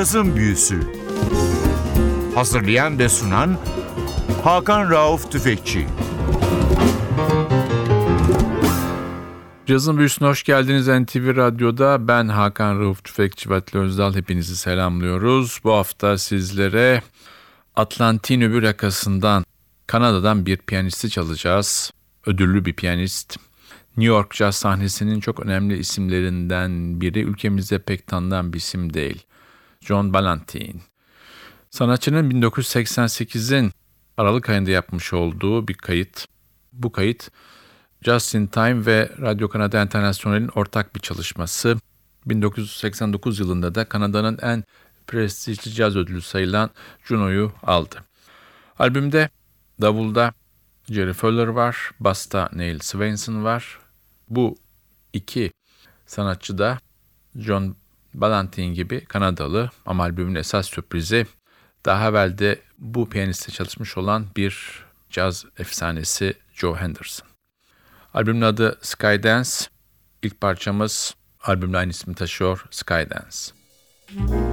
Cazın Büyüsü Hazırlayan ve sunan Hakan Rauf Tüfekçi Cazın Büyüsü'ne hoş geldiniz NTV Radyo'da. Ben Hakan Rauf Tüfekçi ve Özdal. Hepinizi selamlıyoruz. Bu hafta sizlere Atlantin öbür yakasından Kanada'dan bir piyanisti çalacağız. Ödüllü bir piyanist. New York caz sahnesinin çok önemli isimlerinden biri. Ülkemizde pek tanınan bir isim değil. John Ballantyne. Sanatçının 1988'in Aralık ayında yapmış olduğu bir kayıt. Bu kayıt Just in Time ve Radyo Kanada International'in ortak bir çalışması. 1989 yılında da Kanada'nın en prestijli caz ödülü sayılan Juno'yu aldı. Albümde davulda Jerry Fuller var, basta Neil Swainson var. Bu iki sanatçı da John Ballantyne gibi Kanadalı ama albümün esas sürprizi daha evvelde bu piyaniste çalışmış olan bir caz efsanesi Joe Henderson. Albümün adı Skydance. İlk parçamız albümle aynı ismi taşıyor Skydance. Müzik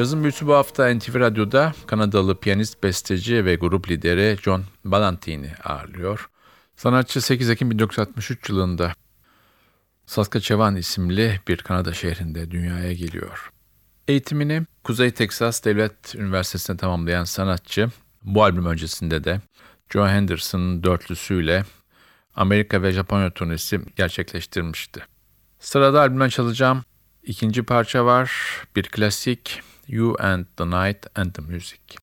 Yazın büyüsü bu hafta NTV Radyo'da Kanadalı piyanist, besteci ve grup lideri John Ballantyne'i ağırlıyor. Sanatçı 8 Ekim 1963 yılında Saskatchewan isimli bir Kanada şehrinde dünyaya geliyor. Eğitimini Kuzey Teksas Devlet Üniversitesi'nde tamamlayan sanatçı, bu albüm öncesinde de Joe Henderson dörtlüsüyle Amerika ve Japonya turnesi gerçekleştirmişti. Sırada albümden çalacağım ikinci parça var, bir klasik You and the Night and the Music.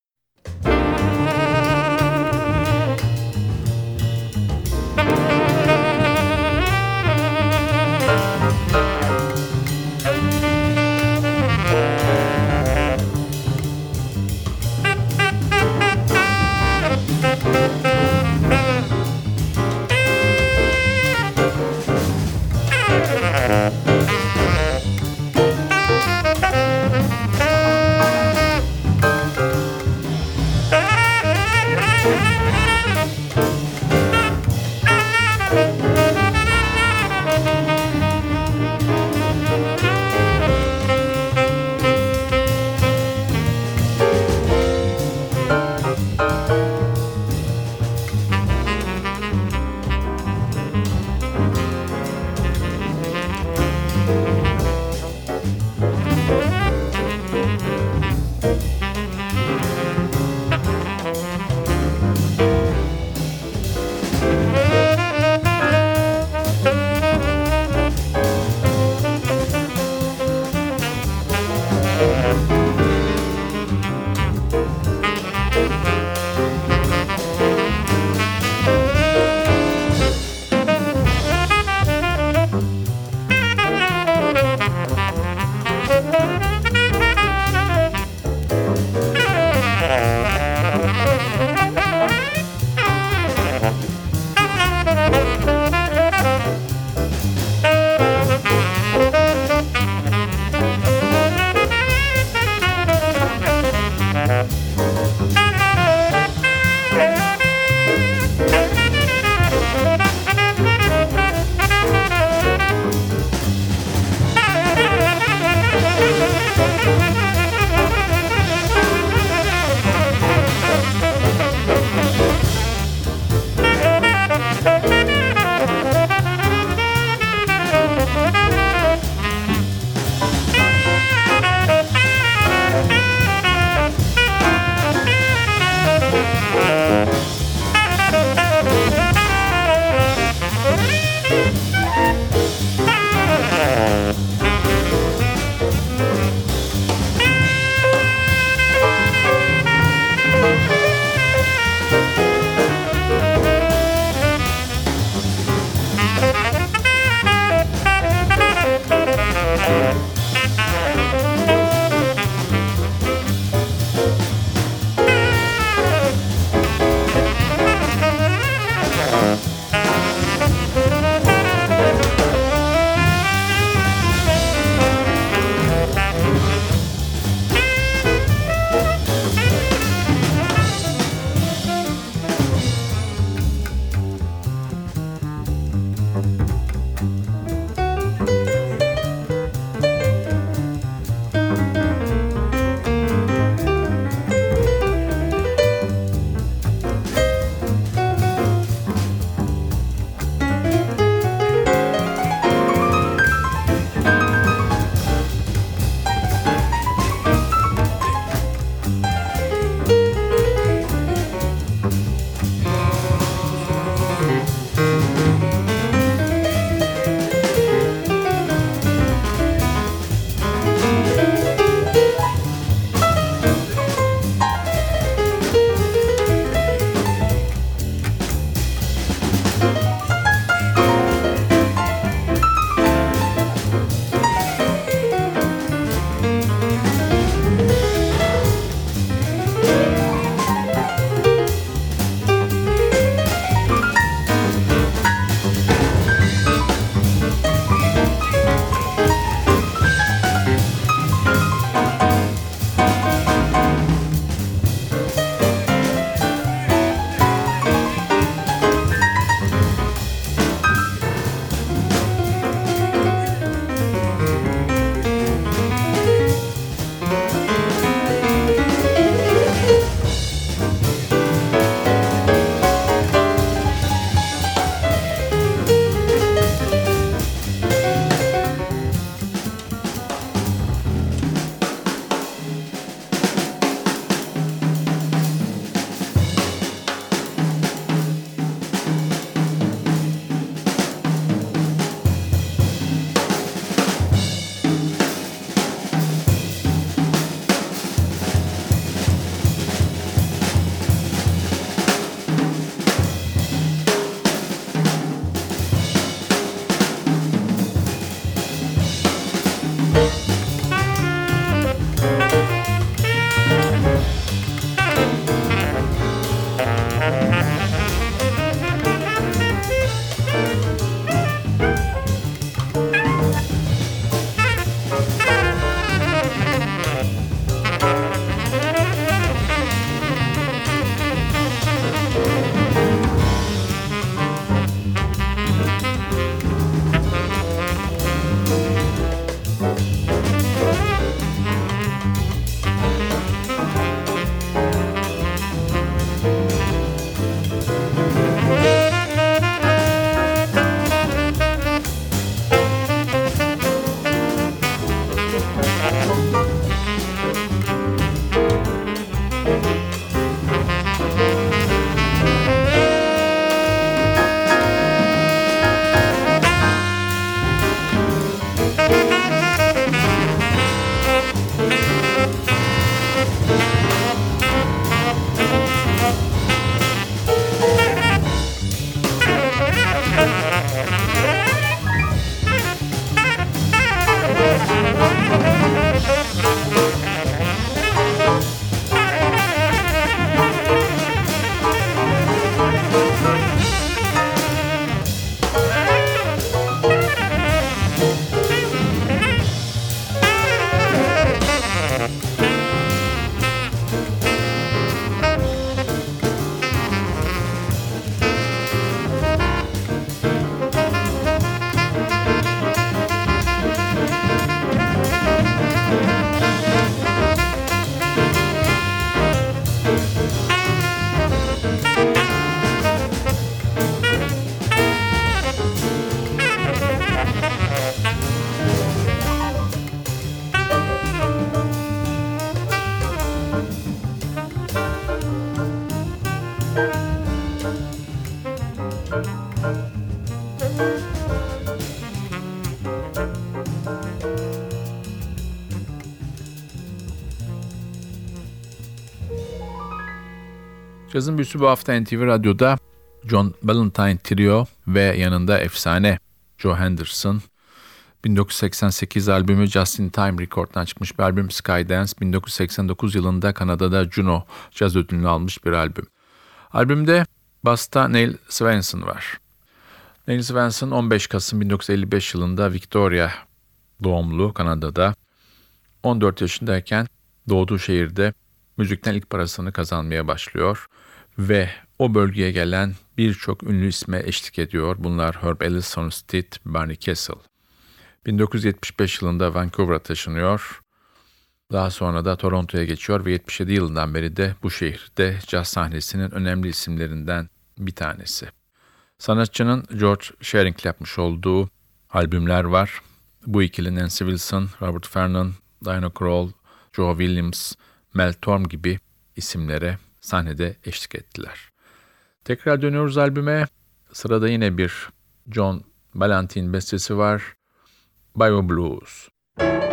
Cazın büyüsü bu hafta NTV Radyo'da John Ballantyne Trio ve yanında efsane Joe Henderson. 1988 albümü Just Time Record'dan çıkmış bir albüm Skydance. 1989 yılında Kanada'da Juno Caz ödülünü almış bir albüm. Albümde basta Neil Svensson var. Neil Svensson 15 Kasım 1955 yılında Victoria doğumlu Kanada'da. 14 yaşındayken doğduğu şehirde müzikten ilk parasını kazanmaya başlıyor ve o bölgeye gelen birçok ünlü isme eşlik ediyor. Bunlar Herb Ellison Stitt, Barney Kessel. 1975 yılında Vancouver'a taşınıyor. Daha sonra da Toronto'ya geçiyor ve 77 yılından beri de bu şehirde caz sahnesinin önemli isimlerinden bir tanesi. Sanatçının George Shearing yapmış olduğu albümler var. Bu ikili Nancy Wilson, Robert Vernon, Diana Krall, Joe Williams, Mel Torm gibi isimlere sahnede eşlik ettiler. Tekrar dönüyoruz albüme. Sırada yine bir John Balantin bestesi var. Bio Blues. Cazın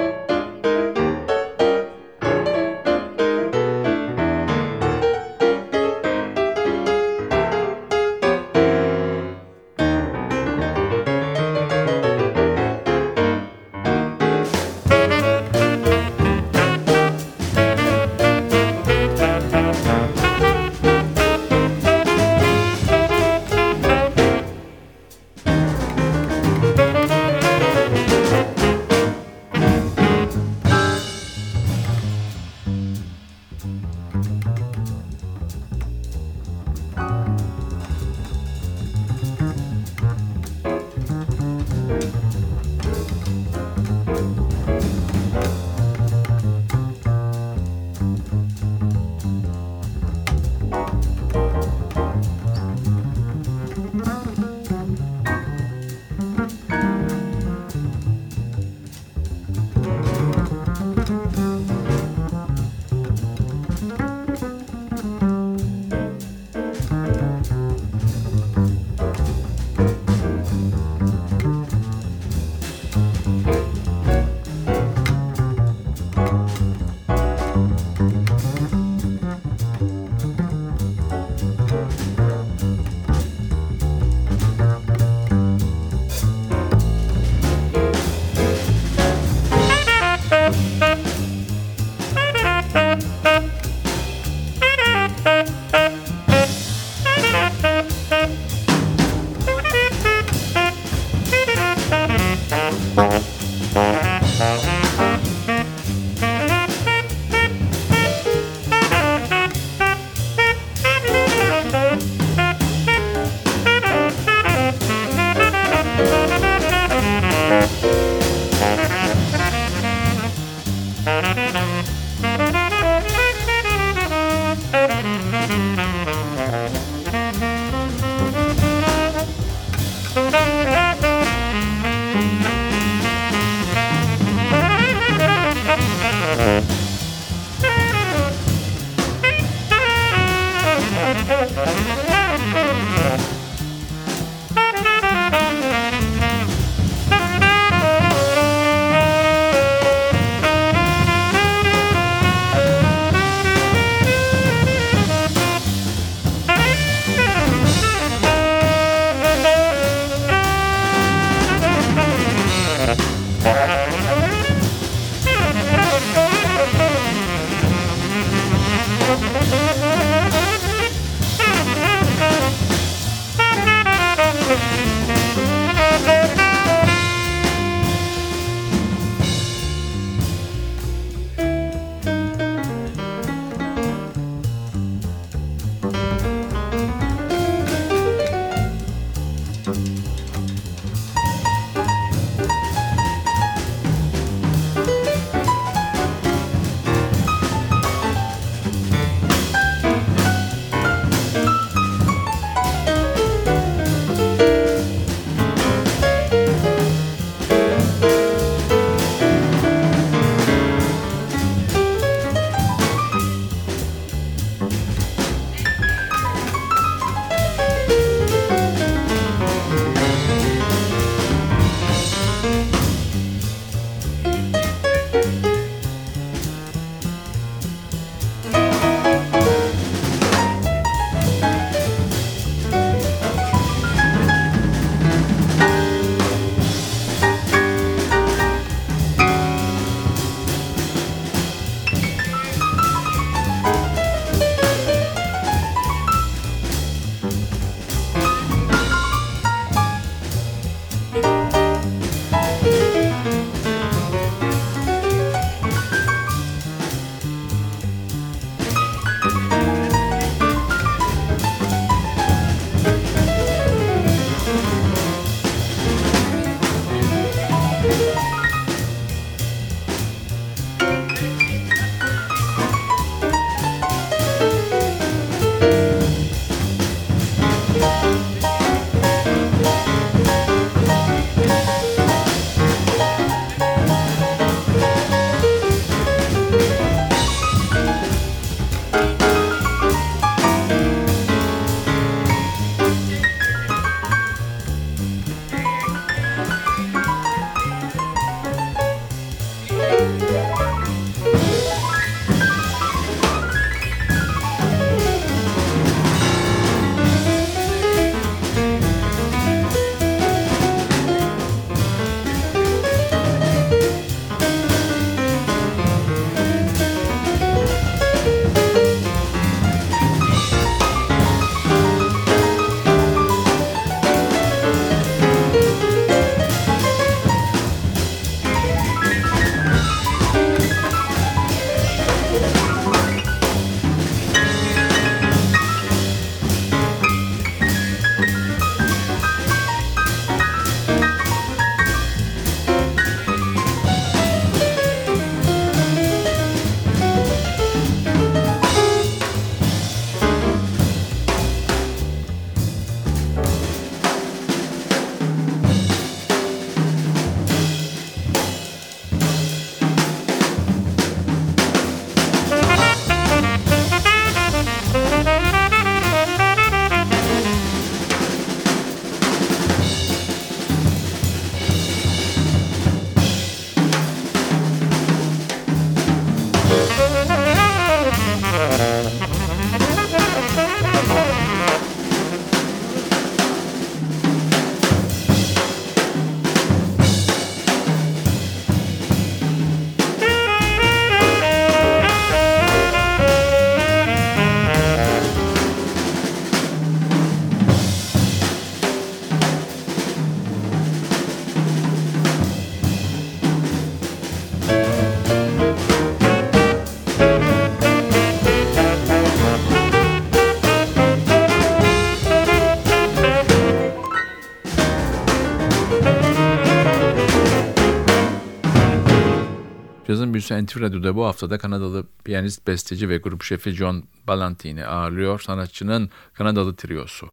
büyüsü NTV Radyo'da bu haftada Kanadalı piyanist, besteci ve grup şefi John Ballantine ağırlıyor. Sanatçının Kanadalı triosu.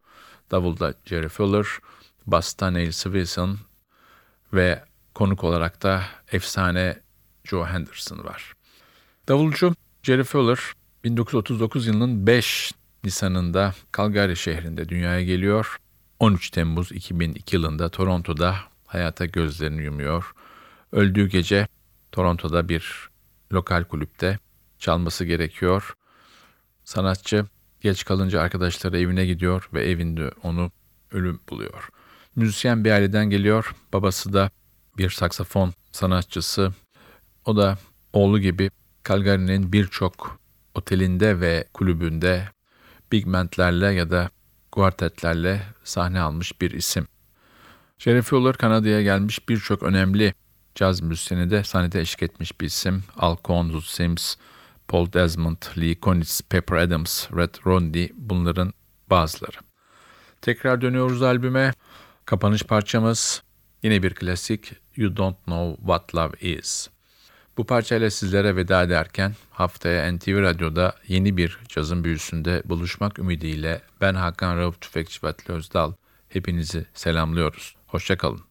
Davulda Jerry Fuller, basta Neil Swisson ve konuk olarak da efsane Joe Henderson var. Davulcu Jerry Fowler 1939 yılının 5 Nisan'ında Calgary şehrinde dünyaya geliyor. 13 Temmuz 2002 yılında Toronto'da hayata gözlerini yumuyor. Öldüğü gece Toronto'da bir lokal kulüpte çalması gerekiyor. Sanatçı geç kalınca arkadaşları evine gidiyor ve evinde onu ölüm buluyor. Müzisyen bir aileden geliyor. Babası da bir saksafon sanatçısı. O da oğlu gibi Calgary'nin birçok otelinde ve kulübünde big bandlerle ya da kuartetlerle sahne almış bir isim. Jerry Fowler Kanada'ya gelmiş birçok önemli caz müzisyeni de sahnede eşlik etmiş bir isim. Al Zoot Sims, Paul Desmond, Lee Konitz, Pepper Adams, Red Rodney bunların bazıları. Tekrar dönüyoruz albüme. Kapanış parçamız yine bir klasik You Don't Know What Love Is. Bu parçayla sizlere veda ederken haftaya NTV Radyo'da yeni bir cazın büyüsünde buluşmak ümidiyle ben Hakan Rauf Tüfekçi Vatli Özdal hepinizi selamlıyoruz. Hoşçakalın.